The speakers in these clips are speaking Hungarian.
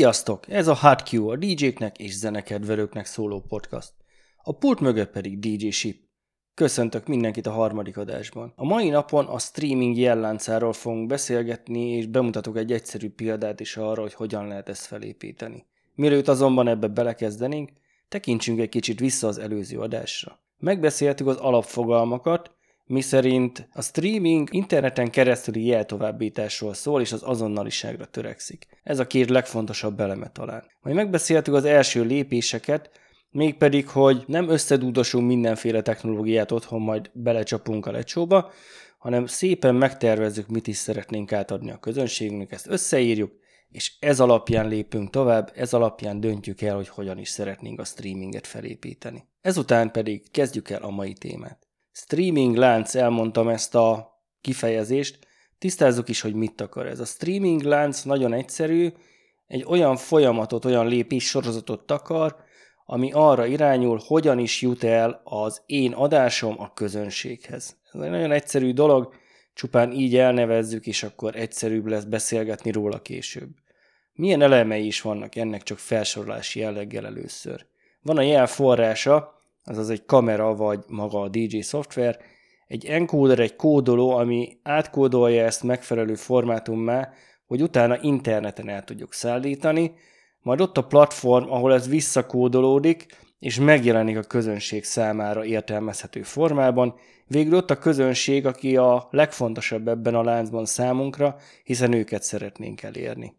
Sziasztok! Ez a HotQ, a DJ-knek és zenekedvelőknek szóló podcast. A pult mögött pedig DJ Ship. Köszöntök mindenkit a harmadik adásban. A mai napon a streaming jelláncáról fogunk beszélgetni, és bemutatok egy egyszerű példát is arra, hogy hogyan lehet ezt felépíteni. Mielőtt azonban ebbe belekezdenénk, tekintsünk egy kicsit vissza az előző adásra. Megbeszéltük az alapfogalmakat, miszerint a streaming interneten keresztüli jeltovábbításról szól, és az azonnaliságra törekszik. Ez a két legfontosabb eleme talán. Majd megbeszéltük az első lépéseket, mégpedig, hogy nem összedúdosunk mindenféle technológiát otthon, majd belecsapunk a lecsóba, hanem szépen megtervezzük, mit is szeretnénk átadni a közönségünknek, ezt összeírjuk, és ez alapján lépünk tovább, ez alapján döntjük el, hogy hogyan is szeretnénk a streaminget felépíteni. Ezután pedig kezdjük el a mai témát streaming lánc, elmondtam ezt a kifejezést, tisztázzuk is, hogy mit akar ez. A streaming lánc nagyon egyszerű, egy olyan folyamatot, olyan lépés sorozatot takar, ami arra irányul, hogyan is jut el az én adásom a közönséghez. Ez egy nagyon egyszerű dolog, csupán így elnevezzük, és akkor egyszerűbb lesz beszélgetni róla később. Milyen elemei is vannak ennek csak felsorolási jelleggel először. Van a jel forrása, azaz egy kamera vagy maga a DJ szoftver, egy encoder, egy kódoló, ami átkódolja ezt megfelelő formátummá, hogy utána interneten el tudjuk szállítani, majd ott a platform, ahol ez visszakódolódik, és megjelenik a közönség számára értelmezhető formában. Végül ott a közönség, aki a legfontosabb ebben a láncban számunkra, hiszen őket szeretnénk elérni.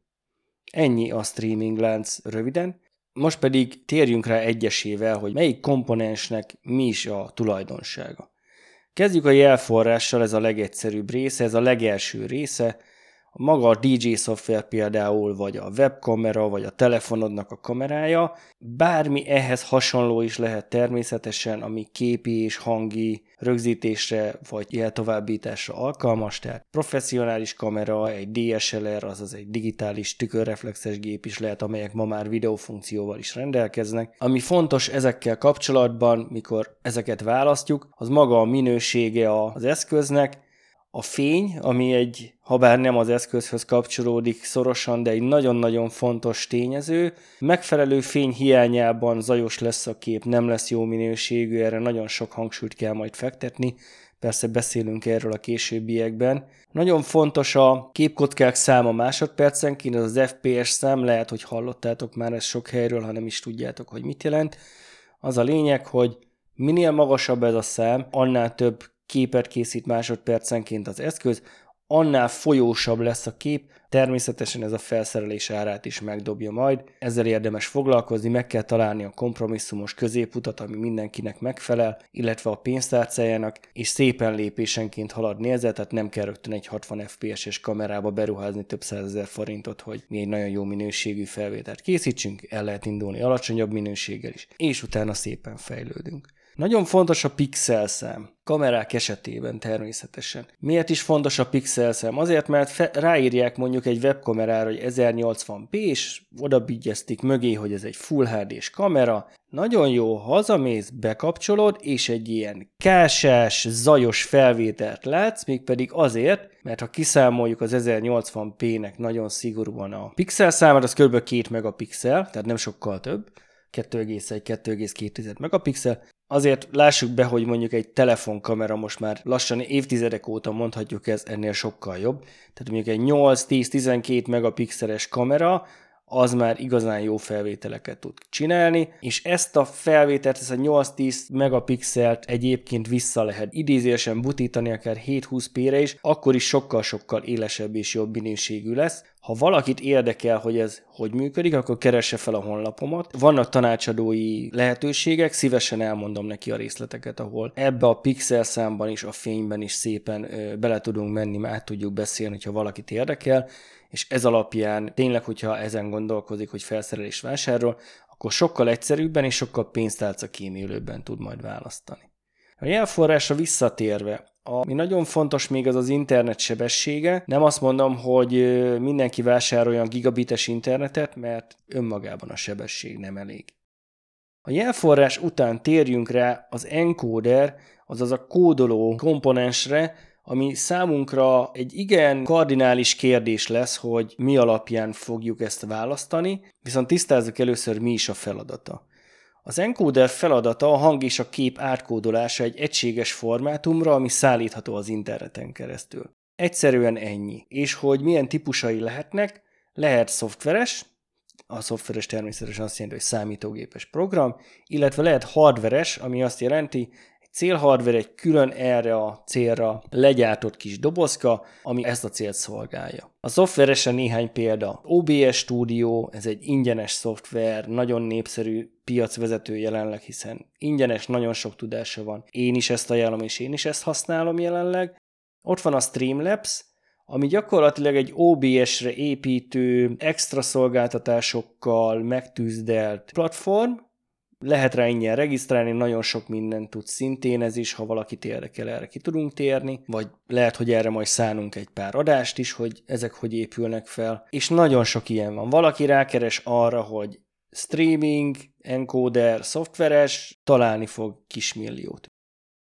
Ennyi a streaming lánc röviden. Most pedig térjünk rá egyesével, hogy melyik komponensnek mi is a tulajdonsága. Kezdjük a jelforrással, ez a legegyszerűbb része, ez a legelső része, maga a DJ szoftver például, vagy a webkamera, vagy a telefonodnak a kamerája, bármi ehhez hasonló is lehet természetesen, ami képi és hangi rögzítésre vagy jeltovábbításra alkalmas, tehát professzionális kamera, egy DSLR, azaz egy digitális tükörreflexes gép is lehet, amelyek ma már videófunkcióval is rendelkeznek. Ami fontos ezekkel kapcsolatban, mikor ezeket választjuk, az maga a minősége az eszköznek, a fény, ami egy, ha bár nem az eszközhöz kapcsolódik szorosan, de egy nagyon-nagyon fontos tényező. Megfelelő fény hiányában zajos lesz a kép, nem lesz jó minőségű, erre nagyon sok hangsúlyt kell majd fektetni, persze beszélünk erről a későbbiekben. Nagyon fontos a képkockák száma másodpercenként, az az FPS szám, lehet, hogy hallottátok már ezt sok helyről, ha nem is tudjátok, hogy mit jelent. Az a lényeg, hogy minél magasabb ez a szám, annál több képet készít másodpercenként az eszköz, annál folyósabb lesz a kép, természetesen ez a felszerelés árát is megdobja majd. Ezzel érdemes foglalkozni, meg kell találni a kompromisszumos középutat, ami mindenkinek megfelel, illetve a pénztárcájának, és szépen lépésenként haladni ezzel, tehát nem kell rögtön egy 60 FPS-es kamerába beruházni több százezer forintot, hogy mi egy nagyon jó minőségű felvételt készítsünk, el lehet indulni alacsonyabb minőséggel is, és utána szépen fejlődünk. Nagyon fontos a pixelszám. Kamerák esetében természetesen. Miért is fontos a pixelszám? Azért, mert fe- ráírják mondjuk egy webkamerára, hogy 1080p, és oda mögé, hogy ez egy Full HD-s kamera. Nagyon jó, hazamész, bekapcsolod, és egy ilyen kásás, zajos felvételt látsz, mégpedig azért, mert ha kiszámoljuk az 1080p-nek nagyon szigorúan a pixel számát, az kb. 2 megapixel, tehát nem sokkal több, 2,1-2,2 megapixel, Azért lássuk be, hogy mondjuk egy telefonkamera most már lassan évtizedek óta mondhatjuk ez ennél sokkal jobb. Tehát mondjuk egy 8-10-12 megapixeles kamera, az már igazán jó felvételeket tud csinálni, és ezt a felvételt, ezt a 8-10 megapixelt egyébként vissza lehet idézésen butítani akár 7-20 p-re is, akkor is sokkal-sokkal élesebb és jobb minőségű lesz. Ha valakit érdekel, hogy ez hogy működik, akkor keresse fel a honlapomat. Vannak tanácsadói lehetőségek, szívesen elmondom neki a részleteket, ahol ebbe a pixel számban is, a fényben is szépen bele tudunk menni, át tudjuk beszélni, ha valakit érdekel és ez alapján tényleg, hogyha ezen gondolkozik, hogy felszerelés vásárol, akkor sokkal egyszerűbben és sokkal pénztárca kímélőbben tud majd választani. A jelforrásra visszatérve, ami nagyon fontos még az az internet sebessége. Nem azt mondom, hogy mindenki vásároljon gigabites internetet, mert önmagában a sebesség nem elég. A jelforrás után térjünk rá az encoder, azaz a kódoló komponensre, ami számunkra egy igen kardinális kérdés lesz, hogy mi alapján fogjuk ezt választani, viszont tisztázzuk először, mi is a feladata. Az encoder feladata a hang és a kép átkódolása egy egységes formátumra, ami szállítható az interneten keresztül. Egyszerűen ennyi. És hogy milyen típusai lehetnek, lehet szoftveres, a szoftveres természetesen azt jelenti, hogy számítógépes program, illetve lehet hardveres, ami azt jelenti, célhardware egy külön erre a célra legyártott kis dobozka, ami ezt a célt szolgálja. A szoftveresen néhány példa. OBS Studio, ez egy ingyenes szoftver, nagyon népszerű piacvezető jelenleg, hiszen ingyenes, nagyon sok tudása van. Én is ezt ajánlom, és én is ezt használom jelenleg. Ott van a Streamlabs, ami gyakorlatilag egy OBS-re építő extra szolgáltatásokkal megtűzdelt platform, lehet rá ingyen regisztrálni, nagyon sok mindent tud szintén ez is, ha valakit érdekel, erre ki tudunk térni, vagy lehet, hogy erre majd szánunk egy pár adást is, hogy ezek hogy épülnek fel. És nagyon sok ilyen van. Valaki rákeres arra, hogy streaming, encoder, szoftveres, találni fog kismilliót.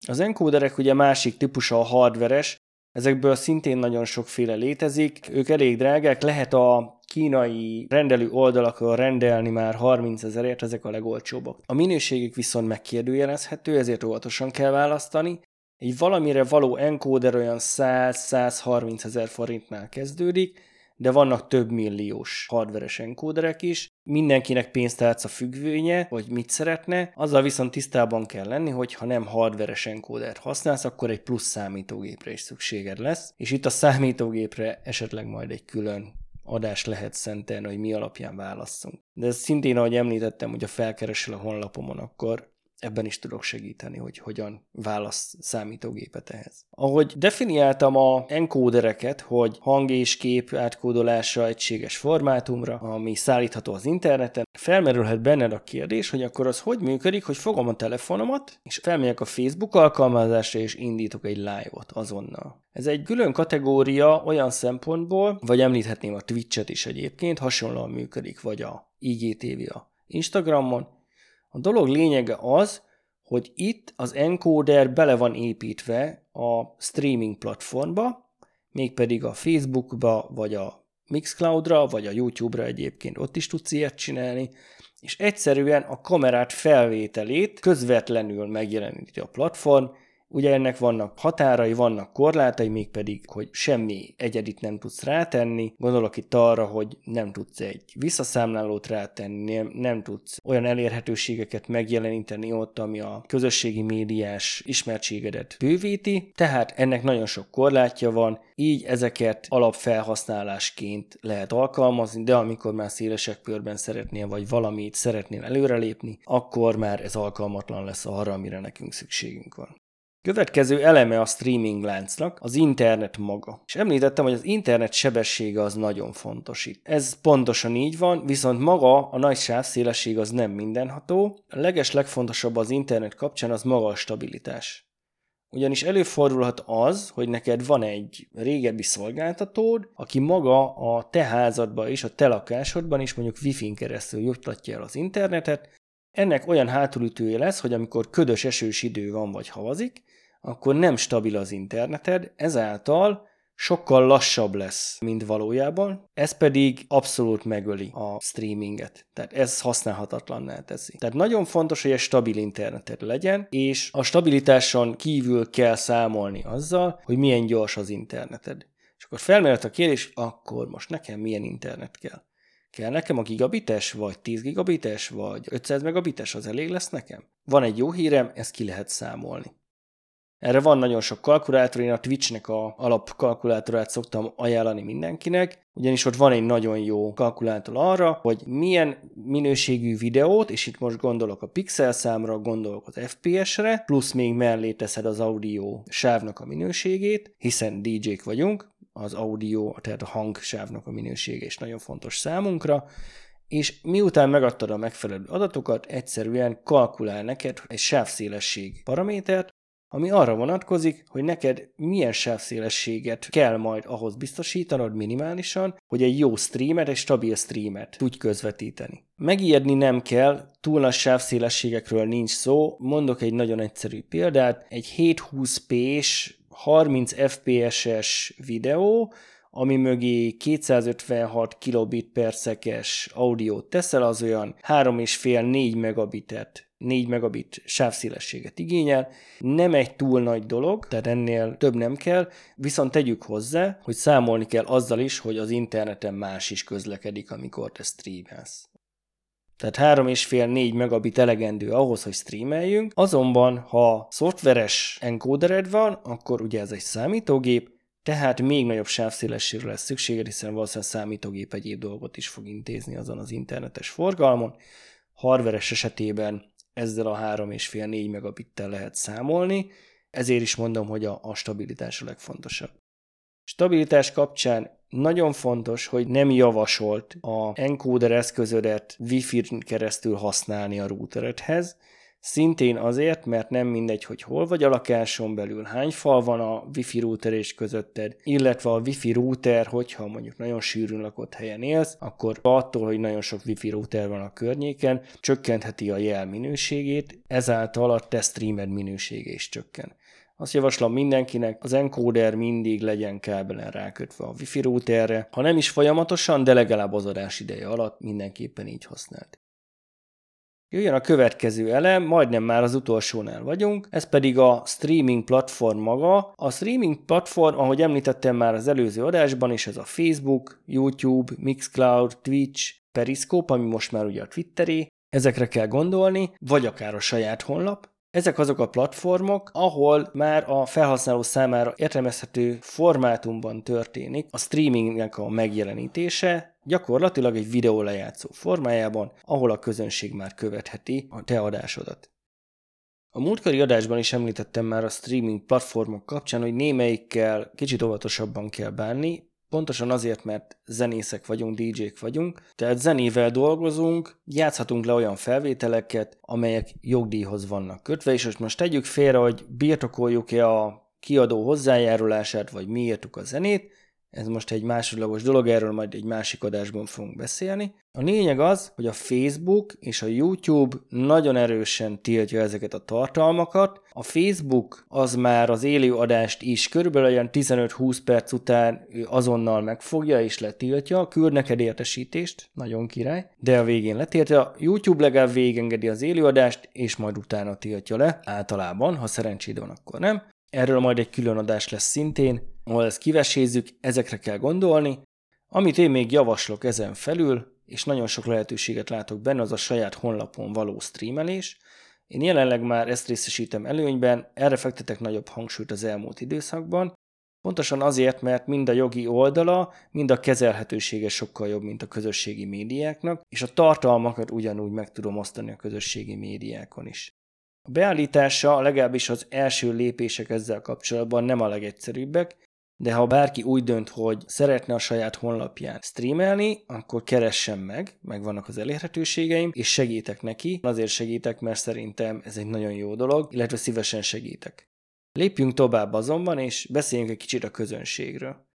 Az encoderek ugye másik típusa a hardveres, ezekből szintén nagyon sokféle létezik, ők elég drágák, lehet a kínai rendelő oldalakról rendelni már 30 ezerért, ezek a legolcsóbbak. A minőségük viszont megkérdőjelezhető, ezért óvatosan kell választani. Egy valamire való encoder olyan 100-130 ezer forintnál kezdődik, de vannak több milliós hardveres enkóderek is. Mindenkinek pénztárca függvénye, hogy mit szeretne, azzal viszont tisztában kell lenni, hogy ha nem hardveres enkódert használsz, akkor egy plusz számítógépre is szükséged lesz, és itt a számítógépre esetleg majd egy külön adást lehet szentelni, hogy mi alapján válasszunk. De ez szintén, ahogy említettem, hogy a felkeresel a honlapomon, akkor ebben is tudok segíteni, hogy hogyan válasz számítógépet ehhez. Ahogy definiáltam a enkódereket, hogy hang és kép átkódolása egységes formátumra, ami szállítható az interneten, felmerülhet benned a kérdés, hogy akkor az hogy működik, hogy fogom a telefonomat, és felmegyek a Facebook alkalmazásra, és indítok egy live-ot azonnal. Ez egy külön kategória olyan szempontból, vagy említhetném a Twitch-et is egyébként, hasonlóan működik, vagy a IGTV a Instagramon, a dolog lényege az, hogy itt az encoder bele van építve a streaming platformba, mégpedig a Facebookba, vagy a Mixcloudra, vagy a YouTube-ra egyébként ott is tudsz ilyet csinálni, és egyszerűen a kamerát felvételét közvetlenül megjeleníti a platform, Ugye ennek vannak határai, vannak korlátai, mégpedig, hogy semmi egyedit nem tudsz rátenni. Gondolok itt arra, hogy nem tudsz egy visszaszámlálót rátenni, nem, nem tudsz olyan elérhetőségeket megjeleníteni ott, ami a közösségi médiás ismertségedet bővíti, tehát ennek nagyon sok korlátja van, így ezeket alapfelhasználásként lehet alkalmazni, de amikor már szélesek körben szeretnél, vagy valamit szeretnél előrelépni, akkor már ez alkalmatlan lesz arra, amire nekünk szükségünk van. Következő eleme a streaming láncnak az internet maga. És említettem, hogy az internet sebessége az nagyon fontos itt. Ez pontosan így van, viszont maga a nagy sávszélesség az nem mindenható. A leges legfontosabb az internet kapcsán az maga a stabilitás. Ugyanis előfordulhat az, hogy neked van egy régebbi szolgáltatód, aki maga a te házadban és a te lakásodban is mondjuk wifi-n keresztül juttatja el az internetet, ennek olyan hátulütője lesz, hogy amikor ködös esős idő van vagy havazik, akkor nem stabil az interneted, ezáltal sokkal lassabb lesz, mint valójában, ez pedig abszolút megöli a streaminget. Tehát ez használhatatlanná teszi. Tehát nagyon fontos, hogy egy stabil interneted legyen, és a stabilitáson kívül kell számolni azzal, hogy milyen gyors az interneted. És akkor felmerült a kérdés, akkor most nekem milyen internet kell? Kell nekem a gigabites, vagy 10 gigabites, vagy 500 megabites, az elég lesz nekem? Van egy jó hírem, ezt ki lehet számolni. Erre van nagyon sok kalkulátor, én a Twitchnek a alapkalkulátorát szoktam ajánlani mindenkinek, ugyanis ott van egy nagyon jó kalkulátor arra, hogy milyen minőségű videót, és itt most gondolok a pixel számra, gondolok az FPS-re, plusz még mellé teszed az audio sávnak a minőségét, hiszen DJ-k vagyunk, az audio, tehát a hangsávnak a minősége is nagyon fontos számunkra, és miután megadtad a megfelelő adatokat, egyszerűen kalkulál neked egy sávszélesség paramétert, ami arra vonatkozik, hogy neked milyen sávszélességet kell majd ahhoz biztosítanod minimálisan, hogy egy jó streamet, egy stabil streamet tudj közvetíteni. Megijedni nem kell, túl nagy sávszélességekről nincs szó, mondok egy nagyon egyszerű példát, egy 720p-s 30 fps-es videó, ami mögé 256 kilobit per szekes audiót teszel, az olyan 3,5-4 megabitet 4 megabit sávszélességet igényel. Nem egy túl nagy dolog, tehát ennél több nem kell, viszont tegyük hozzá, hogy számolni kell azzal is, hogy az interneten más is közlekedik, amikor te streamelsz. Tehát 3,5-4 megabit elegendő ahhoz, hogy streameljünk, azonban ha szoftveres encodered van, akkor ugye ez egy számítógép, tehát még nagyobb sávszélességre lesz szükséged, hiszen valószínűleg számítógép egyéb dolgot is fog intézni azon az internetes forgalmon. Hardveres esetében ezzel a 3,5-4 megabittel lehet számolni, ezért is mondom, hogy a, a stabilitás a legfontosabb. Stabilitás kapcsán nagyon fontos, hogy nem javasolt a encoder eszközödet Wi-Fi-n keresztül használni a routeredhez, Szintén azért, mert nem mindegy, hogy hol vagy a lakáson belül, hány fal van a wifi router és közötted, illetve a wifi router, hogyha mondjuk nagyon sűrűn lakott helyen élsz, akkor attól, hogy nagyon sok wifi router van a környéken, csökkentheti a jel minőségét, ezáltal a te streamed minősége is csökken. Azt javaslom mindenkinek, az encoder mindig legyen kábelen rákötve a wifi routerre, ha nem is folyamatosan, de legalább az adás ideje alatt mindenképpen így használt. Jöjjön a következő elem, majdnem már az utolsónál vagyunk, ez pedig a streaming platform maga. A streaming platform, ahogy említettem már az előző adásban is, ez a Facebook, YouTube, Mixcloud, Twitch, Periscope, ami most már ugye a Twitteré, ezekre kell gondolni, vagy akár a saját honlap, ezek azok a platformok, ahol már a felhasználó számára értelmezhető formátumban történik a streamingnek a megjelenítése, gyakorlatilag egy videó lejátszó formájában, ahol a közönség már követheti a te adásodat. A múltkori adásban is említettem már a streaming platformok kapcsán, hogy némelyikkel kicsit óvatosabban kell bánni, Pontosan azért, mert zenészek vagyunk, DJ-k vagyunk, tehát zenével dolgozunk, játszhatunk le olyan felvételeket, amelyek jogdíjhoz vannak kötve, és most tegyük félre, hogy birtokoljuk-e a kiadó hozzájárulását, vagy mi írtuk a zenét, ez most egy másodlagos dolog, erről majd egy másik adásban fogunk beszélni. A lényeg az, hogy a Facebook és a YouTube nagyon erősen tiltja ezeket a tartalmakat. A Facebook az már az élő adást is körülbelül olyan 15-20 perc után azonnal megfogja és letiltja, küld neked értesítést, nagyon király, de a végén letiltja. YouTube legalább végengedi az élőadást, és majd utána tiltja le, általában, ha szerencséd van, akkor nem. Erről majd egy külön adás lesz szintén, ahol ezt kivesézzük, ezekre kell gondolni. Amit én még javaslok ezen felül, és nagyon sok lehetőséget látok benne, az a saját honlapon való streamelés. Én jelenleg már ezt részesítem előnyben, erre fektetek nagyobb hangsúlyt az elmúlt időszakban, Pontosan azért, mert mind a jogi oldala, mind a kezelhetősége sokkal jobb, mint a közösségi médiáknak, és a tartalmakat ugyanúgy meg tudom osztani a közösségi médiákon is. A beállítása legalábbis az első lépések ezzel kapcsolatban nem a legegyszerűbbek, de ha bárki úgy dönt, hogy szeretne a saját honlapján streamelni, akkor keressen meg, meg vannak az elérhetőségeim, és segítek neki. Azért segítek, mert szerintem ez egy nagyon jó dolog, illetve szívesen segítek. Lépjünk tovább azonban, és beszéljünk egy kicsit a közönségről.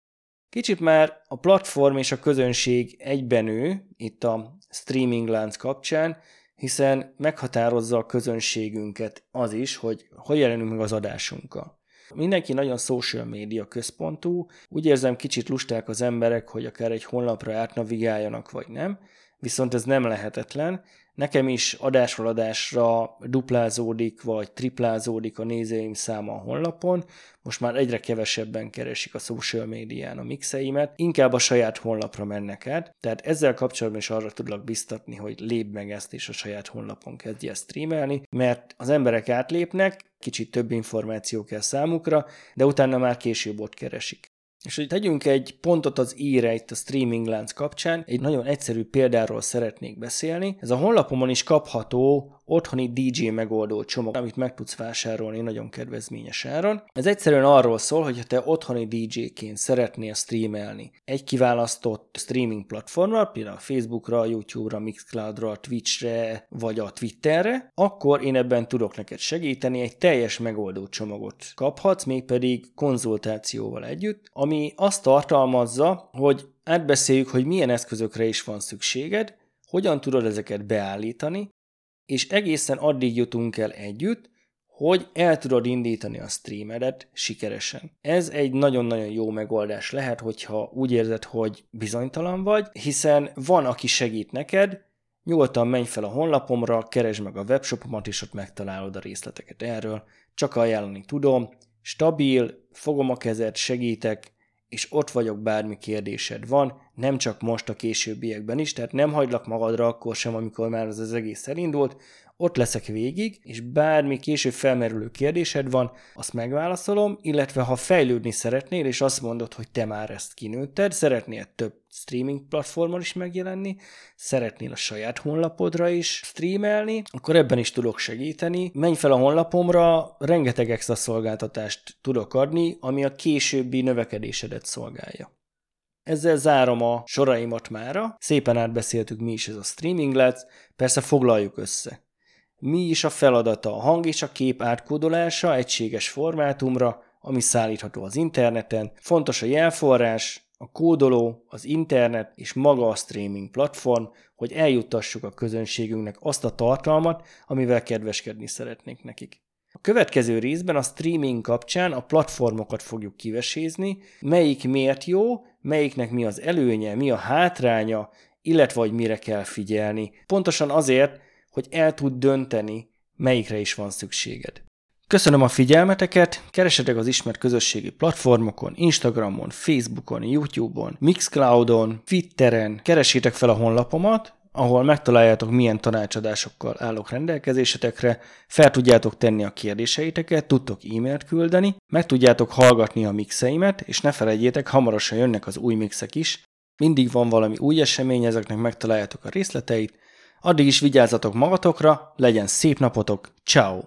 Kicsit már a platform és a közönség egybenő itt a streaming lánc kapcsán, hiszen meghatározza a közönségünket az is, hogy hogy jelenünk meg az adásunkkal. Mindenki nagyon social média központú, úgy érzem kicsit lusták az emberek, hogy akár egy honlapra átnavigáljanak, vagy nem, viszont ez nem lehetetlen, Nekem is adásról adásra duplázódik, vagy triplázódik a nézőim száma a honlapon, most már egyre kevesebben keresik a social médián a mixeimet, inkább a saját honlapra mennek át, tehát ezzel kapcsolatban is arra tudlak biztatni, hogy lép meg ezt és a saját honlapon kezdje streamelni, mert az emberek átlépnek, kicsit több információ kell számukra, de utána már később ott keresik. És hogy tegyünk egy pontot az íre itt a streaming lánc kapcsán, egy nagyon egyszerű példáról szeretnék beszélni. Ez a honlapomon is kapható otthoni DJ megoldó csomag, amit meg tudsz vásárolni nagyon kedvezményes áron. Ez egyszerűen arról szól, hogy ha te otthoni DJ-ként szeretnél streamelni egy kiválasztott streaming platformra, például Facebookra, YouTube-ra, Mixcloud-ra, Twitch-re vagy a Twitterre, akkor én ebben tudok neked segíteni, egy teljes megoldó csomagot kaphatsz, mégpedig konzultációval együtt, ami azt tartalmazza, hogy átbeszéljük, hogy milyen eszközökre is van szükséged, hogyan tudod ezeket beállítani, és egészen addig jutunk el együtt, hogy el tudod indítani a streamedet sikeresen. Ez egy nagyon-nagyon jó megoldás lehet, hogyha úgy érzed, hogy bizonytalan vagy, hiszen van, aki segít neked, nyugodtan menj fel a honlapomra, keresd meg a webshopomat, és ott megtalálod a részleteket erről. Csak ajánlani tudom, stabil, fogom a kezed, segítek, és ott vagyok, bármi kérdésed van, nem csak most a későbbiekben is, tehát nem hagylak magadra akkor sem, amikor már az, az egész elindult, ott leszek végig, és bármi később felmerülő kérdésed van, azt megválaszolom, illetve ha fejlődni szeretnél, és azt mondod, hogy te már ezt kinőtted, szeretnél több streaming platformon is megjelenni, szeretnél a saját honlapodra is streamelni, akkor ebben is tudok segíteni. Menj fel a honlapomra, rengeteg extra szolgáltatást tudok adni, ami a későbbi növekedésedet szolgálja. Ezzel zárom a soraimat mára. Szépen átbeszéltük, mi is ez a streaming lesz. Persze foglaljuk össze mi is a feladata a hang és a kép átkódolása egységes formátumra, ami szállítható az interneten. Fontos a jelforrás, a kódoló, az internet és maga a streaming platform, hogy eljuttassuk a közönségünknek azt a tartalmat, amivel kedveskedni szeretnénk nekik. A következő részben a streaming kapcsán a platformokat fogjuk kivesézni, melyik miért jó, melyiknek mi az előnye, mi a hátránya, illetve hogy mire kell figyelni. Pontosan azért, hogy el tud dönteni, melyikre is van szükséged. Köszönöm a figyelmeteket, keresetek az ismert közösségi platformokon, Instagramon, Facebookon, Youtube-on, Mixcloudon, Twitteren, keresétek fel a honlapomat, ahol megtaláljátok, milyen tanácsadásokkal állok rendelkezésetekre, fel tudjátok tenni a kérdéseiteket, tudtok e-mailt küldeni, meg tudjátok hallgatni a mixeimet, és ne felejtjétek, hamarosan jönnek az új mixek is, mindig van valami új esemény, ezeknek megtaláljátok a részleteit, Addig is vigyázzatok magatokra, legyen szép napotok, ciao.